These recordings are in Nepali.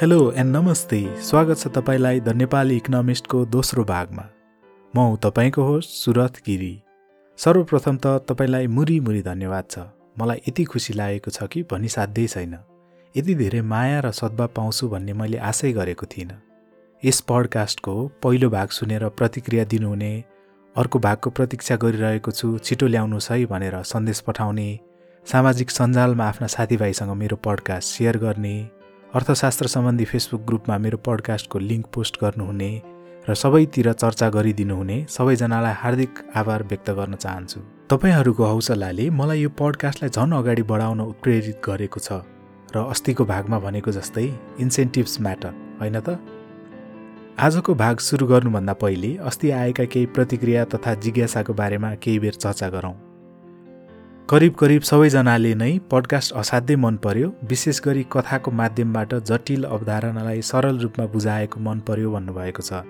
हेलो एन्ड नमस्ते स्वागत छ तपाईँलाई द नेपाली इकोनोमिस्टको दोस्रो भागमा म हुँ तपाईँको होस्ट सुरथ गिरी सर्वप्रथम त तपाईँलाई मुरी मुरी धन्यवाद छ मलाई यति खुसी लागेको छ कि भनिसाध्यै छैन यति धेरै माया र सद्भाव पाउँछु भन्ने मैले आशै गरेको थिइनँ यस पडकास्टको पहिलो भाग सुनेर प्रतिक्रिया दिनुहुने अर्को भागको प्रतीक्षा गरिरहेको छु छिटो ल्याउनुहोस् है भनेर सन्देश पठाउने सामाजिक सञ्जालमा आफ्ना साथीभाइसँग मेरो पडकास्ट सेयर गर्ने अर्थशास्त्र सम्बन्धी फेसबुक ग्रुपमा मेरो पडकास्टको लिङ्क पोस्ट गर्नुहुने र सबैतिर चर्चा गरिदिनुहुने सबैजनालाई हार्दिक आभार व्यक्त गर्न चाहन्छु। तपाईँहरूको हौसलाले मलाई यो पडकास्टलाई झन् अगाडि बढाउन उत्प्रेरित गरेको छ र अस्तिको भागमा भनेको जस्तै इन्सेन्टिभ्स म्याटर होइन त? आजको भाग सुरु गर्नुभन्दा पहिले अस्ति आएका केही प्रतिक्रिया तथा जिज्ञासाको बारेमा केही बेर चर्चा गरौँ। करिब करिब सबैजनाले नै पडकास्ट असाध्यै मन पर्यो विशेष गरी कथाको माध्यमबाट जटिल अवधारणालाई सरल रूपमा बुझाएको मन पर्यो भन्नुभएको छ।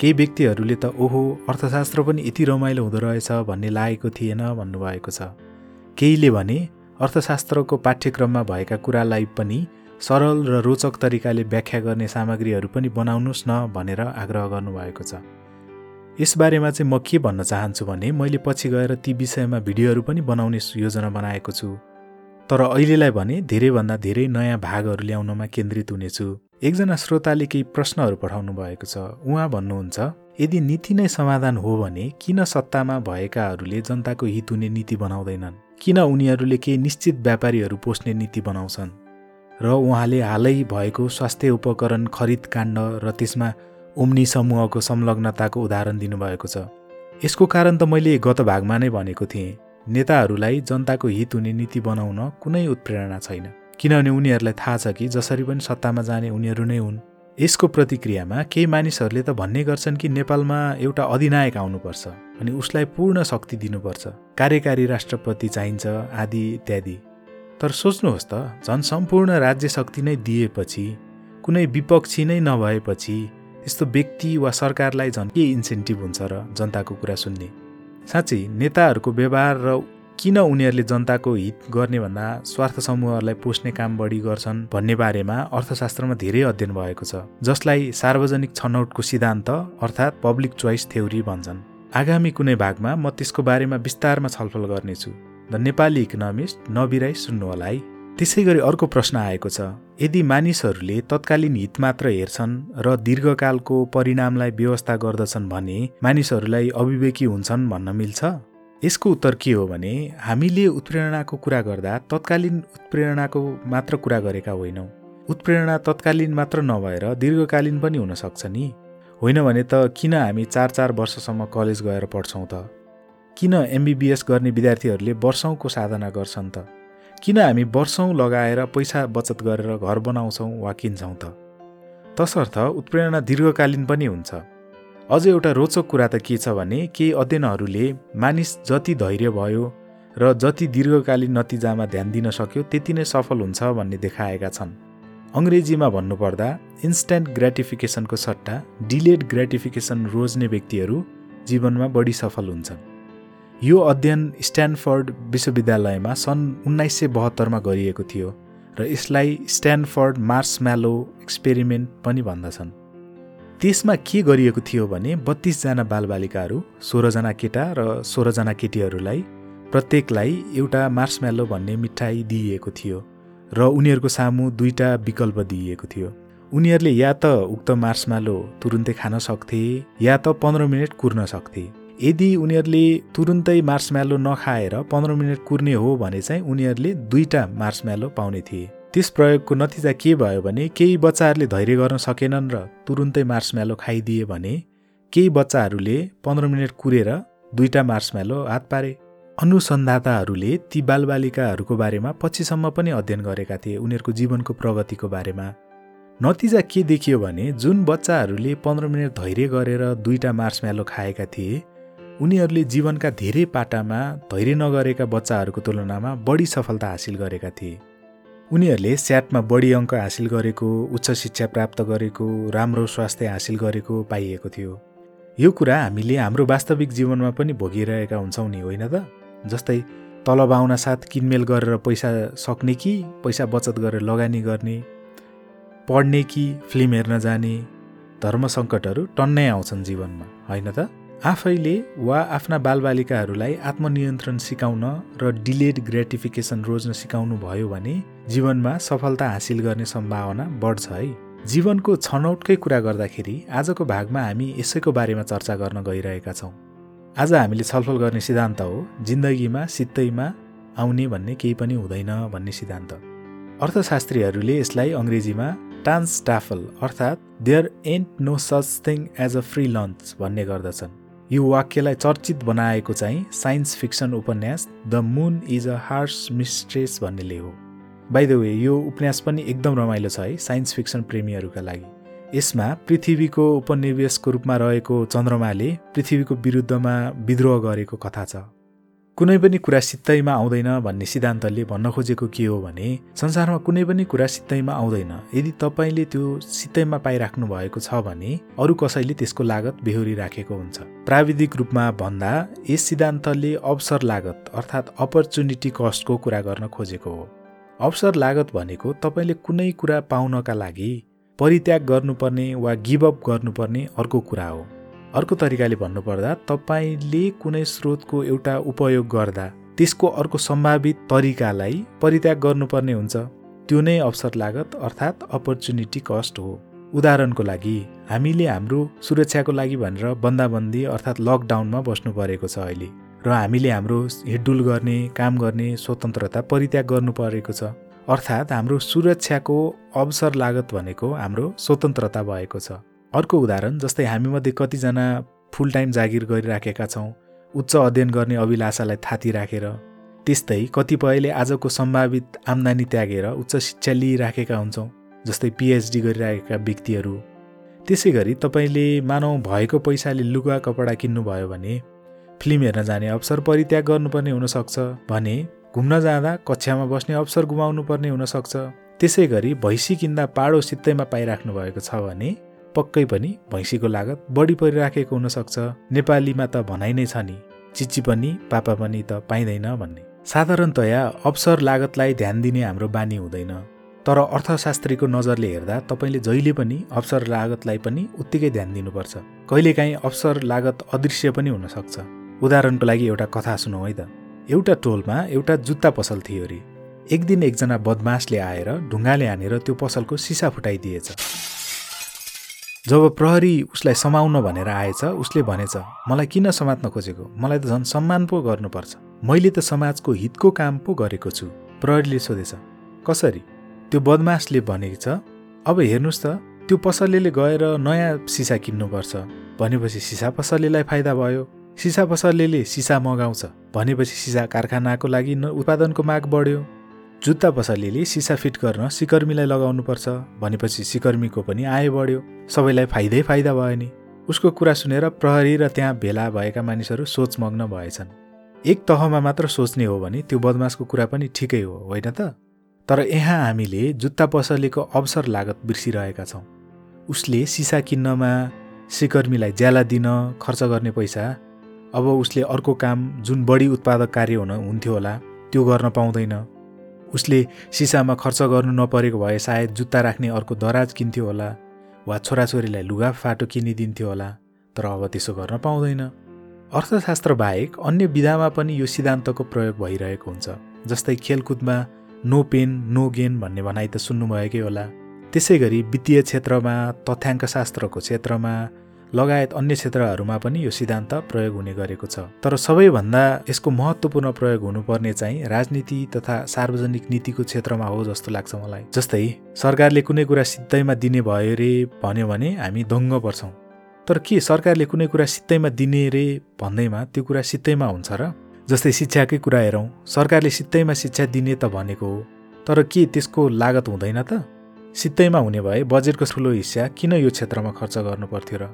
केही व्यक्तिहरूले त ओहो अर्थशास्त्र पनि यति रमाइलो हुँदो रहेछ भन्ने लागेको थिएन भन्नुभएको छ। केहीले भने अर्थशास्त्रको पाठ्यक्रममा भएका कुरालाई पनि सरल र रोचक तरिकाले व्याख्या गर्ने सामग्रीहरू पनि बनाउनुहोस् न भनेर आग्रह गर्नुभएको छ। यसबारेमा चाहिँ म के भन्न चाहन्छु भने मैले पछि गएर ती विषयमा भिडियोहरू पनि बनाउने योजना बनाएको छु। तर अहिलेलाई भने धेरैभन्दा धेरै नयाँ भागहरू ल्याउनमा केन्द्रित हुनेछु। एकजना श्रोताले केही प्रश्नहरू पठाउनु भएको छ। उहाँ भन्नुहुन्छ यदि नीति नै समाधान हो भने किन सत्तामा भएकाहरूले जनताको हित हुने नीति बनाउँदैनन्? किन उनीहरूले केही निश्चित व्यापारीहरू पोस्ने नीति बनाउँछन्? र उहाँले हालै भएको स्वास्थ्य उपकरण खरिद काण्ड र त्यसमा ओम्नी समूहको संलग्नताको उदाहरण दिनुभएको छ। यसको कारण त मैले गत भागमा नै भनेको थिएँ नेताहरूलाई जनताको हित हुने नीति बनाउन कुनै उत्प्रेरणा छैन। किनभने उनीहरूलाई थाहा छ कि जसरी पनि सत्तामा जाने उनीहरू नै हुन्। यसको प्रतिक्रियामा केही मानिसहरूले त भन्ने गर्छन् कि नेपालमा एउटा अधिनायक आउनुपर्छ अनि उसलाई पूर्ण शक्ति दिनुपर्छ। कार्यकारी राष्ट्रपति चाहिन्छ आदि इत्यादि। तर सोच्नुहोस् त झन् सम्पूर्ण राज्य शक्ति नै दिएपछि कुनै विपक्षी नै नभएपछि यस्तो व्यक्ति वा सरकारलाई झन् के इन्सेन्टिभ हुन्छ र जनताको कुरा सुन्ने? साँच्चै नेताहरूको व्यवहार र किन उनीहरूले जनताको हित गर्ने भन्दा स्वार्थ समूहहरूलाई पोस्ने काम बढी गर्छन् भन्ने बारेमा अर्थशास्त्रमा धेरै अध्ययन भएको छ जसलाई सार्वजनिक छनौटको सिद्धान्त अर्थात् पब्लिक चोइस थ्योरी भन्छन्। आगामी कुनै भागमा म त्यसको बारेमा विस्तारमा छलफल गर्नेछु। द नेपाली इकोनोमिस्ट नबिराई सुन्नुहोला है। त्यसै गरी अर्को प्रश्न आएको छ। यदि मानिसहरूले तत्कालीन हित मात्र हेर्छन् र दीर्घकालको परिणामलाई व्यवस्था गर्दछन् भने मानिसहरूलाई अभिवेकी हुन्छन् भन्न मिल्छ? यसको उत्तर के हो भने हामीले उत्प्रेरणाको कुरा गर्दा तत्कालीन उत्प्रेरणाको मात्र कुरा गरेका होइनौँ। उत्प्रेरणा तत्कालीन मात्र नभएर दीर्घकालीन पनि हुन सक्छ नि। होइन भने त किन हामी चार चार वर्षसम्म कलेज गएर पढ्छौँ त? किन एमबिबिएस गर्ने विद्यार्थीहरूले वर्षौँको साधना गर्छन् त? किन हामी वर्षौँ लगाएर पैसा बचत गरेर घर बनाउँछौँ वा किन्छौँ त? तसर्थ उत्प्रेरणा दीर्घकालीन पनि हुन्छ। अझ एउटा रोचक कुरा त के छ भने केही अध्ययनहरूले मानिस जति धैर्य भयो र जति दीर्घकालीन नतिजामा ध्यान दिन सक्यो त्यति नै सफल हुन्छ भन्ने देखाएका छन्। अङ्ग्रेजीमा भन्नुपर्दा इन्स्ट्यान्ट ग्रेटिफिकेसनको सट्टा डिलेड ग्रेटिफिकेसन रोज्ने व्यक्तिहरू जीवनमा बढी सफल हुन्छन्। यो अध्ययन स्ट्यानफोर्ड विश्वविद्यालयमा सन् उन्नाइस सय बहत्तरमा गरिएको थियो र यसलाई स्ट्यानफोर्ड मार्सम्यालो एक्सपेरिमेन्ट पनि भन्दछन्। त्यसमा के गरिएको थियो भने बत्तिसजना बालबालिकाहरू सोह्रजना केटा र सोह्रजना केटीहरूलाई प्रत्येकलाई एउटा मार्सम्यालो भन्ने मिठाई दिइएको थियो र उनीहरूको सामु दुईवटा विकल्प दिइएको थियो। उनीहरूले या त उक्त मार्सम्यालो तुरुन्तै खान सक्थे या त पन्ध्र मिनट कुर्न सक्थे। यदि उनीहरूले तुरुन्तै मार्सम्यालो नखाएर पन्ध्र मिनट कुर्ने हो भने चाहिँ उनीहरूले दुईवटा मार्सम्यालो पाउने थिए। त्यस प्रयोगको नतिजा के भयो भने केही बच्चाहरूले धैर्य गर्न सकेनन् र तुरुन्तै मार्सम्यालो खाइदिए भने केही बच्चाहरूले पन्ध्र मिनट कुरेर दुईवटा मार्सम्यालो हात पारे। अनुसन्धाताहरूले ती बालबालिकाहरूको बारेमा पछिसम्म पनि अध्ययन गरेका थिए उनीहरूको जीवनको प्रगतिको बारेमा। नतिजा के देखियो भने जुन बच्चाहरूले पन्ध्र मिनट धैर्य गरेर दुईवटा मार्सम्यालो खाएका थिए उनीहरूले जीवनका धेरै पाटामा धैर्य नगरेका बच्चाहरूको तुलनामा बढी सफलता हासिल गरेका थिए। उनीहरूले स्याटमा बढी अङ्क हासिल गरेको उच्च शिक्षा प्राप्त गरेको राम्रो स्वास्थ्य हासिल गरेको पाइएको थियो। यो कुरा हामीले हाम्रो वास्तविक जीवनमा पनि भोगिरहेका हुन्छौँ नि होइन त? जस्तै तलब आउन साथ किनमेल गरेर पैसा सक्ने कि पैसा बचत गरेर लगानी गर्ने पढ्ने कि फिल्म हेर्न जाने धर्म सङ्कटहरू टन्नै आउँछन् जीवनमा होइन त? आफैले वा आफ्ना बालबालिकाहरूलाई आत्मनियन्त्रण सिकाउन र डिलेड ग्रेटिफिकेसन रोज्न सिकाउनु भयो भने जीवनमा सफलता हासिल गर्ने सम्भावना बढ्छ है। जीवनको छनौटकै कुरा गर्दाखेरि आजको भागमा हामी यसैको बारेमा चर्चा गर्न गइरहेका छौँ। आज हामीले छलफल गर्ने सिद्धान्त हो जिन्दगीमा सित्तैमा आउने भन्ने केही पनि हुँदैन भन्ने सिद्धान्त। अर्थशास्त्रीहरूले यसलाई अङ्ग्रेजीमा टान्सटाफल अर्थात् there and no such thing as a free lunch भन्ने गर्दछन्। यो वाक्यलाई चर्चित बनाएको चाहिँ साइन्स फिक्सन उपन्यास the moon is a harsh mistress भन्नेले हो। बाई द वे यो उपन्यास पनि एकदम रमाइलो छ है साइन्स फिक्सन प्रेमीहरूका लागि। यसमा पृथ्वीको उपनिवेशको रूपमा रहेको चन्द्रमाले पृथ्वीको विरुद्धमा विद्रोह गरेको कथा छ। कुनै पनि कुरा सित्तैमा आउँदैन भन्ने सिद्धान्तले भन्न खोजेको के हो भने संसारमा कुनै पनि कुरा सित्तैमा आउँदैन। यदि तपाईँले त्यो सित्तैमा पाइराख्नु भएको छ भने अरू कसैले त्यसको लागत बेहोरी राखेको हुन्छ। प्राविधिक रूपमा भन्दा यस सिद्धान्तले अवसर लागत अर्थात् अपर्च्युनिटी कस्टको कुरा गर्न खोजेको हो। अवसर लागत भनेको तपाईँले कुनै कुरा पाउनका लागि परित्याग गर्नुपर्ने वा गिभअप गर्नुपर्ने अर्को कुरा हो। अर्को तरिकाले भन्नुपर्दा तपाईँले कुनै स्रोतको एउटा उपयोग गर्दा त्यसको अर्को सम्भावित तरिकालाई परित्याग गर्नुपर्ने हुन्छ। त्यो नै अवसर लागत अर्थात् अपर्च्युनिटी कस्ट हो। उदाहरणको लागि हामीले हाम्रो सुरक्षाको लागि भनेर बन्दाबन्दी अर्थात् लकडाउनमा बस्नु परेको छ अहिले र हामीले हाम्रो हिडडुल गर्ने काम गर्ने स्वतन्त्रता परित्याग गर्नु परेको छ। अर्थात् हाम्रो सुरक्षाको अवसर लागत भनेको हाम्रो स्वतन्त्रता भएको छ। अर्को उदाहरण जस्तै हामीमध्ये कतिजना फुल टाइम जागिर गरिराखेका छौँ उच्च अध्ययन गर्ने अभिलाषालाई थाती राखेर त्यस्तै कतिपयले आजको सम्भावित आम्दानी त्यागेर उच्च शिक्षा लिइराखेका हुन्छौँ जस्तै पिएचडी गरिरहेका व्यक्तिहरू। त्यसै गरी तपाईँले मानौ भएको पैसाले लुगा कपडा किन्नुभयो भने फिल्म हेर्न जाने अवसर परित्याग गर्नुपर्ने हुनसक्छ भने घुम्न जाँदा कक्षामा बस्ने अवसर गुमाउनु पर्ने हुनसक्छ। त्यसै गरी भैँसी किन्दा पाडो सित्तैमा पाइराख्नु भएको छ भने पक्कै पनि भैँसीको लागत बढी परिराखेको हुनसक्छ। नेपालीमा त भनाइ नै छ नि चिची पनि पापा पनि त पाइँदैन भन्ने। साधारणतया अवसर लागतलाई ध्यान दिने हाम्रो बानी हुँदैन। तर अर्थशास्त्रीको नजरले हेर्दा तपाईँले जहिले पनि अवसर लागतलाई पनि उत्तिकै ध्यान दिनुपर्छ। कहिलेकाहीँ अवसर लागत अदृश्य पनि हुनसक्छ। उदाहरणको लागि एउटा कथा सुनौ है त। एउटा टोलमा एउटा जुत्ता पसल थियो अरे। एक दिन एकजना बदमासले आएर ढुङ्गाले हानेर त्यो पसलको सिसा फुटाइदिएछ। जब प्रहरी उसलाई समाउन भनेर आएछ उसले भनेछ मलाई किन समात्न खोजेको? मलाई त झन् सम्मान पो गर्नुपर्छ। मैले त समाजको हितको काम पो गरेको छु। प्रहरीले सोधेछ कसरी? त्यो बदमासले भनेको छ अब हेर्नुहोस् त त्यो पसलेले गएर नयाँ सिसा किन्नुपर्छ। भनेपछि सिसा पसलेलाई फाइदा भयो। सिसा पसलेले सिसा मगाउँछ। भनेपछि सिसा कारखानाको लागि उत्पादनको माग बढ्यो। जुत्ता पसलेले सिसा फिट गर्न सिकर्मीलाई लगाउनुपर्छ भनेपछि सिकर्मीको पनि आय बढ्यो। सबैलाई फाइदै फाइदा भयो नि। उसको कुरा सुनेर प्रहरी र त्यहाँ भेला भएका मानिसहरू सोचमग्न भएछन्। एक तहमा मात्र सोच्ने हो भने त्यो बदमासको कुरा पनि ठिकै हो होइन त? तर यहाँ हामीले जुत्ता पसलेको अवसर लागत बिर्सिरहेका छौँ। उसले सिसा किन्नमा सिकर्मीलाई ज्याला दिन खर्च गर्ने पैसा अब उसले अर्को काम जुन बढी उत्पादक कार्य हुन हुन्थ्यो होला त्यो गर्न पाउँदैन। उसले सिसामा खर्च गर्नु नपरेको भए सायद जुत्ता राख्ने अर्को दराज किन्थ्यो होला वा छोराछोरीलाई लुगा फाटो किनिदिन्थ्यो होला तर अब त्यसो गर्न पाउँदैन। अर्थशास्त्र बाहेक अन्य विधामा पनि यो सिद्धान्तको प्रयोग भइरहेको हुन्छ जस्तै खेलकुदमा नो पेन नो गेन भन्ने भनाइ त सुन्नुभएकै होला। त्यसै गरी वित्तीय क्षेत्रमा तथ्याङ्कशास्त्रको क्षेत्रमा लगायत अन्य क्षेत्रहरूमा पनि यो सिद्धान्त प्रयोग हुने गरेको छ। तर सबैभन्दा यसको महत्त्वपूर्ण प्रयोग हुनुपर्ने चाहिँ राजनीति तथा सार्वजनिक नीतिको क्षेत्रमा हो जस्तो लाग्छ मलाई। जस्तै सरकारले कुनै कुरा सित्तैमा दिने भयो रे भन्यो भने हामी दङ्ग पर्छौँ। तर के सरकारले कुनै कुरा सित्तैमा दिने रे भन्दैमा त्यो कुरा सित्तैमा हुन्छ र? जस्तै शिक्षाकै कुरा हेरौँ सरकारले सित्तैमा शिक्षा दिने त भनेको हो तर के त्यसको लागत हुँदैन त? सित्तैमा हुने भए बजेटको ठुलो हिस्सा किन यो क्षेत्रमा खर्च गर्नु पर्थ्यो र?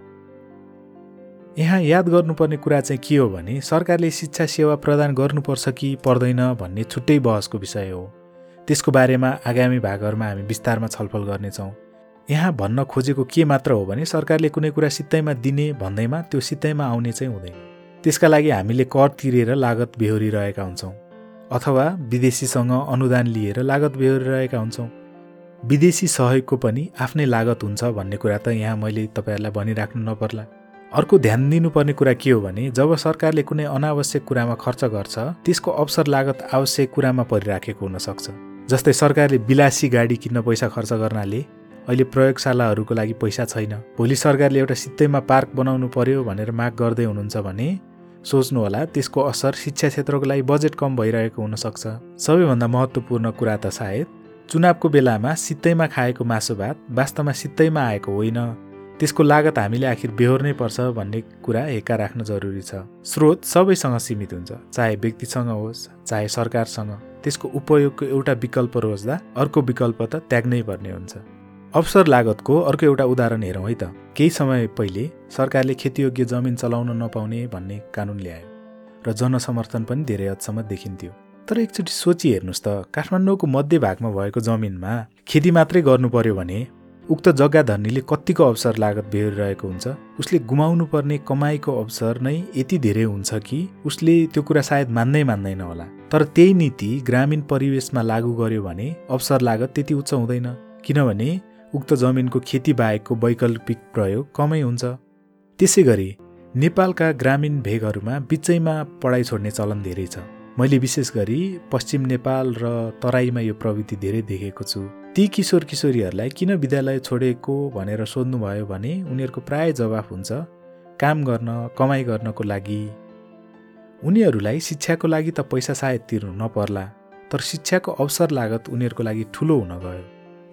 यहाँ याद गर्नुपर्ने कुरा चाहिँ के हो भने सरकारले शिक्षा सेवा प्रदान गर्नुपर्छ कि पर्दैन भन्ने छुट्टै बहसको विषय हो। त्यसको बारेमा आगामी भागहरूमा हामी विस्तारमा छलफल गर्नेछौँ। यहाँ भन्न खोजेको के मात्र हो भने सरकारले कुनै कुरा सित्तैमा दिने भन्दैमा त्यो सित्तैमा आउने चाहिँ हुँदैन। त्यसका लागि हामीले कर तिरेर लागत बेहोरिरहेका हुन्छौँ। अथवा विदेशीसँग अनुदान लिएर लागत बेहोरिरहेका हुन्छौँ। विदेशी सहयोगको पनि आफ्नै लागत हुन्छ भन्ने कुरा त यहाँ मैले तपाईँहरूलाई भनिराख्नु नपर्ला। अर्को ध्यान दिनुपर्ने कुरा के हो भने जब सरकारले कुनै अनावश्यक कुरामा खर्च गर्छ त्यसको अवसर लागत आवश्यक कुरामा परिराखेको हुनसक्छ जस्तै सरकारले विलासी गाडी किन्न पैसा खर्च गर्नाले अहिले प्रयोगशालाहरूको लागि पैसा छैन। भोलि सरकारले एउटा सित्तैमा पार्क बनाउनु पर्यो भनेर माग गर्दै हुनुहुन्छ भने सोच्नुहोला त्यसको असर शिक्षा क्षेत्रको लागि बजेट कम भइरहेको हुनसक्छ सबैभन्दा महत्त्वपूर्ण कुरा त सायद चुनावको बेलामा सित्तैमा खाएको मासु भात वास्तवमा सित्तैमा आएको होइन। त्यसको लागत हामीले आखिर बेहोर्नै पर्छ भन्ने कुरा हेक्का राख्न जरुरी छ। स्रोत सबैसँग सीमित हुन्छ चाहे व्यक्तिसँग होस् चाहे सरकारसँग। त्यसको उपयोगको एउटा विकल्प रोज्दा अर्को विकल्प त त्याग्नै पर्ने हुन्छ। अवसर लागतको अर्को एउटा उदाहरण हेरौँ है त। केही समय पहिले सरकारले खेतीयोग्य जमिन चलाउन नपाउने भन्ने कानुन ल्यायो र जनसमर्थन पनि धेरै हदसम्म देखिन्थ्यो। तर एकचोटि सोची हेर्नुहोस् त काठमाडौँको मध्य भागमा भएको जमिनमा खेती मात्रै गर्नु पर्यो भने उक्त जग्गा धनीले कतिको अवसर लागत बेहोरिरहेको हुन्छ? उसले गुमाउनु पर्ने कमाइको अवसर नै यति धेरै हुन्छ कि उसले त्यो कुरा सायद मान्दै मान्दैन होला। तर त्यही नीति ग्रामीण परिवेशमा लागू गर्यो भने अवसर लागत त्यति उच्च हुँदैन। किनभने उक्त जमिनको खेती बाहेकको वैकल्पिक प्रयोग कमै हुन्छ। त्यसै गरी नेपालका ग्रामीण भेगहरूमा बिचैमा पढाइ छोड्ने चलन धेरै छ। मैले विशेष गरी पश्चिम नेपाल र तराईमा यो प्रवृत्ति धेरै देखेको छु। ती किशोर किशोरीहरूलाई किन विद्यालय छोडेको भनेर सोध्नुभयो भने उनीहरूको प्राय जवाफ हुन्छ काम गर्न कमाइ गर्नको लागि। उनीहरूलाई शिक्षाको लागि त पैसा सायद तिर्नु नपर्ला तर शिक्षाको अवसर लागत उनीहरूको लागि ठुलो हुन गयो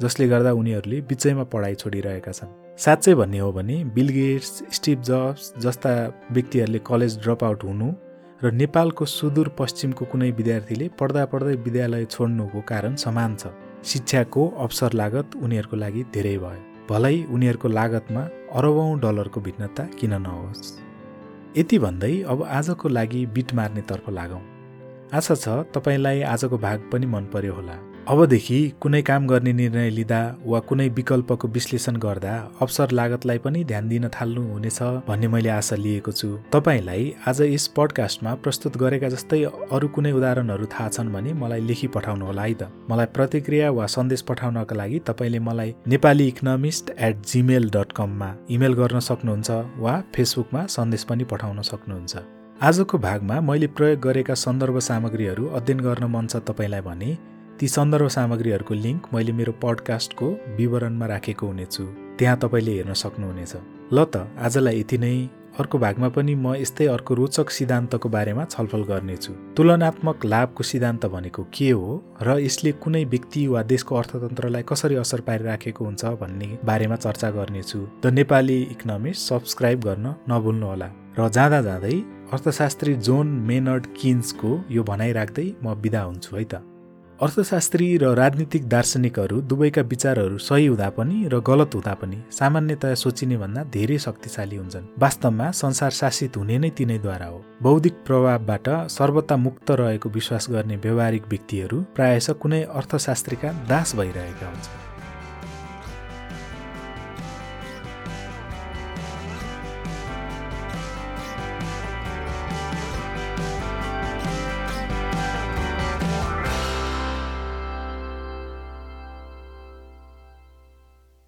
जसले गर्दा उनीहरूले बिचैमा पढाइ छोडिरहेका छन्। साँच्चै भन्ने हो भने बिल गेट्स स्टिभ जब्स जस्ता व्यक्तिहरूले कलेज ड्रप आउट हुनु र नेपालको सुदूर पश्चिमको कुनै विद्यार्थीले पढ्दा पढ्दै विद्यालय छोड्नुको कारण समान छ। शिक्षाको अवसर लागत उनीहरूको लागि धेरै भयो। भलै उनीहरूको लागतमा अरबौँ डलरको भिन्नता किन नहोस्? यति भन्दै अब आजको लागि बिट मार्नेतर्फ लागौँ। आशा छ तपाईँलाई आजको भाग पनि मन पर्यो होला। अबदेखि कुनै काम गर्ने निर्णय लिँदा वा कुनै विकल्पको विश्लेषण गर्दा अवसर लागतलाई पनि ध्यान दिन थाल्नु हुनेछ भन्ने मैले आशा लिएको छु। तपाईँलाई आज यस पडकास्टमा प्रस्तुत गरेका जस्तै अरू कुनै उदाहरणहरू थाहा छन् भने मलाई लेखी पठाउनु होला है त। मलाई प्रतिक्रिया वा सन्देश पठाउनका लागि तपाईँले मलाई Nepali economist at Gmail dot कममा इमेल गर्न सक्नुहुन्छ वा फेसबुकमा सन्देश पनि पठाउन सक्नुहुन्छ। आजको भागमा मैले प्रयोग गरेका सन्दर्भ सामग्रीहरू अध्ययन गर्न मन छ तपाईँलाई भने ती सन्दर्भ सामग्रीहरूको लिङ्क मैले मेरो पडकास्टको विवरणमा राखेको हुनेछु। त्यहाँ तपाईँले हेर्न सक्नुहुनेछ। ल त आजलाई यति नै। अर्को भागमा पनि म यस्तै अर्को रोचक सिद्धान्तको बारेमा छलफल गर्नेछु। तुलनात्मक लाभको सिद्धान्त भनेको के हो र यसले कुनै व्यक्ति वा देशको अर्थतन्त्रलाई कसरी असर पारिराखेको हुन्छ भन्ने बारेमा चर्चा गर्नेछु। द नेपाली इकोनोमिस्ट सब्सक्राइब गर्न नभुल्नुहोला। र जाँदा जाँदै अर्थशास्त्री जोन मेनर्ड किन्सको यो भनाइ राख्दै म बिदा हुन्छु है त। अर्थशास्त्री र राजनीतिक दार्शनिकहरू दुवैका विचारहरू सही हुँदा पनि र गलत हुँदा पनि सामान्यतया सोचिने भन्दा धेरै शक्तिशाली हुन्छन्। वास्तवमा संसार शासित हुने नै तिनैद्वारा हो। बौद्धिक प्रभावबाट सर्वता मुक्त रहेको विश्वास गर्ने व्यवहारिक व्यक्तिहरू प्रायश कुनै अर्थशास्त्रीका दास भइरहेका हुन्छन्।